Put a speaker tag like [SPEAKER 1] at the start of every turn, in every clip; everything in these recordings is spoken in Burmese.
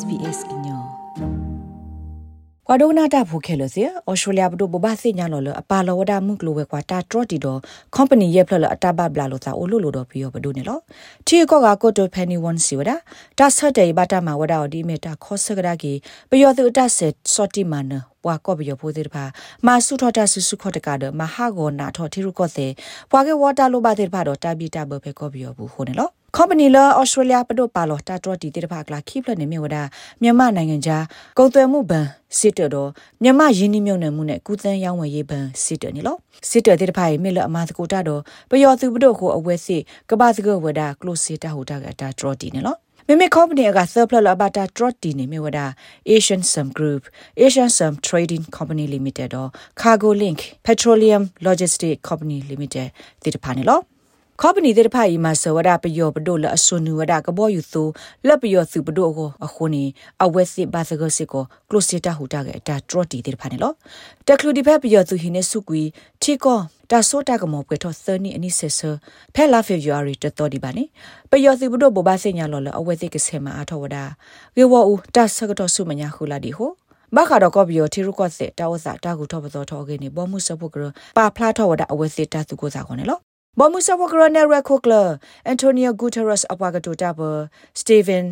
[SPEAKER 1] SBS ကညောကွာဒိုနာတာဖိုခဲလို့စီအော်စတြေးလျဘဒိုဘဘာစိညာလောလအပါလောဝဒမှုကလိုဝဲကွာတာထရတီတော့ company ရဲ့ဖလအတဘဘလာလို့သာအိုလိုလိုတော့ပြီးရောဘဒိုနေလောတီကောကကိုတိုဖန်နီဝန်စီဝဒတာဆတ်တေဘတာမဝဒအော်ဒီမီတာခောစကဒါကီပယောသူအတဆက်စော်တီမနပွာကောဘယောဖိုသေးတဖာမာစုထောတာဆုစုခောတကဒမဟာဂောနာထောတီရုကောစေပွာကေဝတာလိုပါသေးတဖာတော့တာဘီတာဘဖေကောဘယောဘူးဟိုနေလော company လာ australia ပဒိုပါလောတာတော်တီတေတဖာကလာခိဖလနေမြဝဒမြန်မာနိုင်ငံခြားကုန်သွယ်မှုဘဏ်စစ်တတော်မြန်မာရင်းနှီးမြှုပ်နှံမှုနဲ့ကုသန်းရောင်းဝယ်ရေးဘဏ်စစ်တနေလောစစ်တတေတဖာရေမေလအမသကိုတာတော်ပယောသူပဒိုကိုအဝဲစီကပစကဝဒ close တာဟိုတာကတာတော်တီနေလောမေမေ company က surplus လဘတာ trot တီနေမြဝဒ Asian Sum Group Asian Sum Trading Company Limited တော့ Cargo Link Petroleum Logistics Company Limited တိတဖာနေလော ခေါပနီတဲ့ဖိုင်မှာဆဝဒပယောပဒိုလအဆွနူဝဒကဘောယူသူလက်ပယောသူပဒိုကိုအခုနေအဝက်စစ်ဘာသဂစစ်ကိုကလိုစီတာဟူတာကတာထရတီတဲ့ဖာနေလောတကလူဒီဖက်ပယောသူဟိနေစုကွီထီကောတာဆိုတာကမောပွေထောသနီအနိဆေဆဖဲလာဖေဗူအာရီတတော်ဒီပါနေပယောသူပဒိုဘဘာစညာလောလအဝက်စစ်ကဆေမအထောဝဒကေဝဦးတာဆကတော့စုမညာခုလာဒီဟိုဘာခါတော့ကောဘီယိုတီရုကော့စစ်တာဝစာတာကူထောပသောထောကေနေဘောမှုစပုကရပါဖလားထောဝဒအဝဲစစ်တာသူကိုစာခေါ်နေလော ဘော်မူဆာဝကရနယ်ရခုကလအန်တိုနီယိုဂူတာရက်စ်အပွားကတိုတာဘစတီဗင်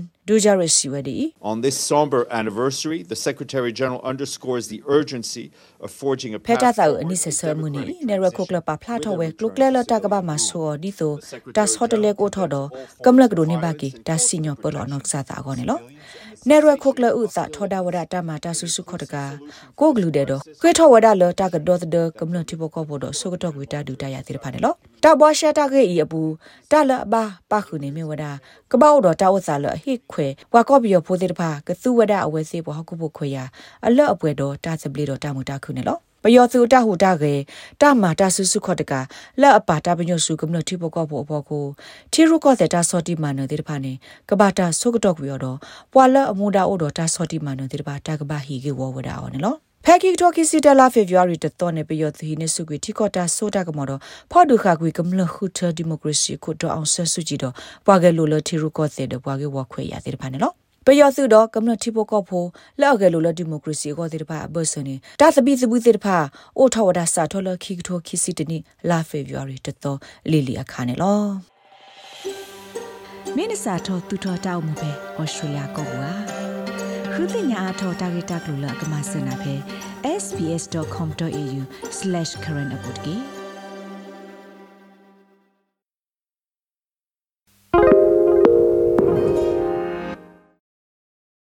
[SPEAKER 2] On this somber anniversary, the Secretary General underscores the urgency of forging a
[SPEAKER 1] path forward ani se ser muni ne ra ko kla pa phla tho we klo kle la ta ka ba ma so di so ta hotel ko tho do kam la gro ne ba ki ta sinyo po lo nok sa ta go ne lo နေ ရခုကလဥစာထောဒဝဒတာမာတာဆုစုခောတကကိုဂလူတဲ့တော့ခွေထောဝဒလတာကဒေါ်တဲ့ကမ္လတိဘကောဘောတော့ဆုကတော့ဝီတာဒူတရတိဖာနေလောတာဘွားရှတာကေဤအပူတာလဘာပါခုနေမြဝဒကပောက်တော့တာဝစာလဟိခွေဝါကောဘီယဖိုးတဲ့ဖာကသုဝဒအဝဲစေဘဟကုဘခွေရအလော့အပွဲတော့တာစပလီတော့တာမူတာခုနေလော ပယောစုတဟုတကေတမတာဆုစုခော့တကလက်အပါတာပညုစုကမ္နတိဘကောဘောဘောကိုတီရုကောတဲ့တာစောတိမနတဲ့တဖာနေကဘာတာဆုကတော့ကွေတော့ပွာလအမူဒါအိုတော့တာစောတိမနတဲ့တဖာတာကဘာဟီကေဝဝဒါအော်နော်ဖက်ကီတိုကီစီတလာဖေဗူအာရီတတော်နေပယောသီနေစုကွေတီကောတာဆိုတာကမောတော့ဖော်ဒုခကွေကမလခုထဒီမိုကရေစီကိုတော့အောင်ဆဆူကြည့်တော့ပွာကဲလိုလတီရုကောတဲ့ပွာကဲဝခွေရတဲ့တဖာနေနော် ပယောစုတော့ကမ္နတိပိုကောဖိုလောက်ကလေးလိုဒီမိုကရေစီကိုတဲ့တပါဘဆနေတာသပိသပုတဲ့တပါအိုထဝဒစာထောလခိကထိုခိစီတနီလာဖေဗူရီတတော်လီလီအခါနေလောမင်းစာထောသူထောတောက်မှုပဲဩစတြေးလျကောကွာခရစ်ညာအထောတာဂီတာကလူလကမစနာပဲ sbs.com.au/current update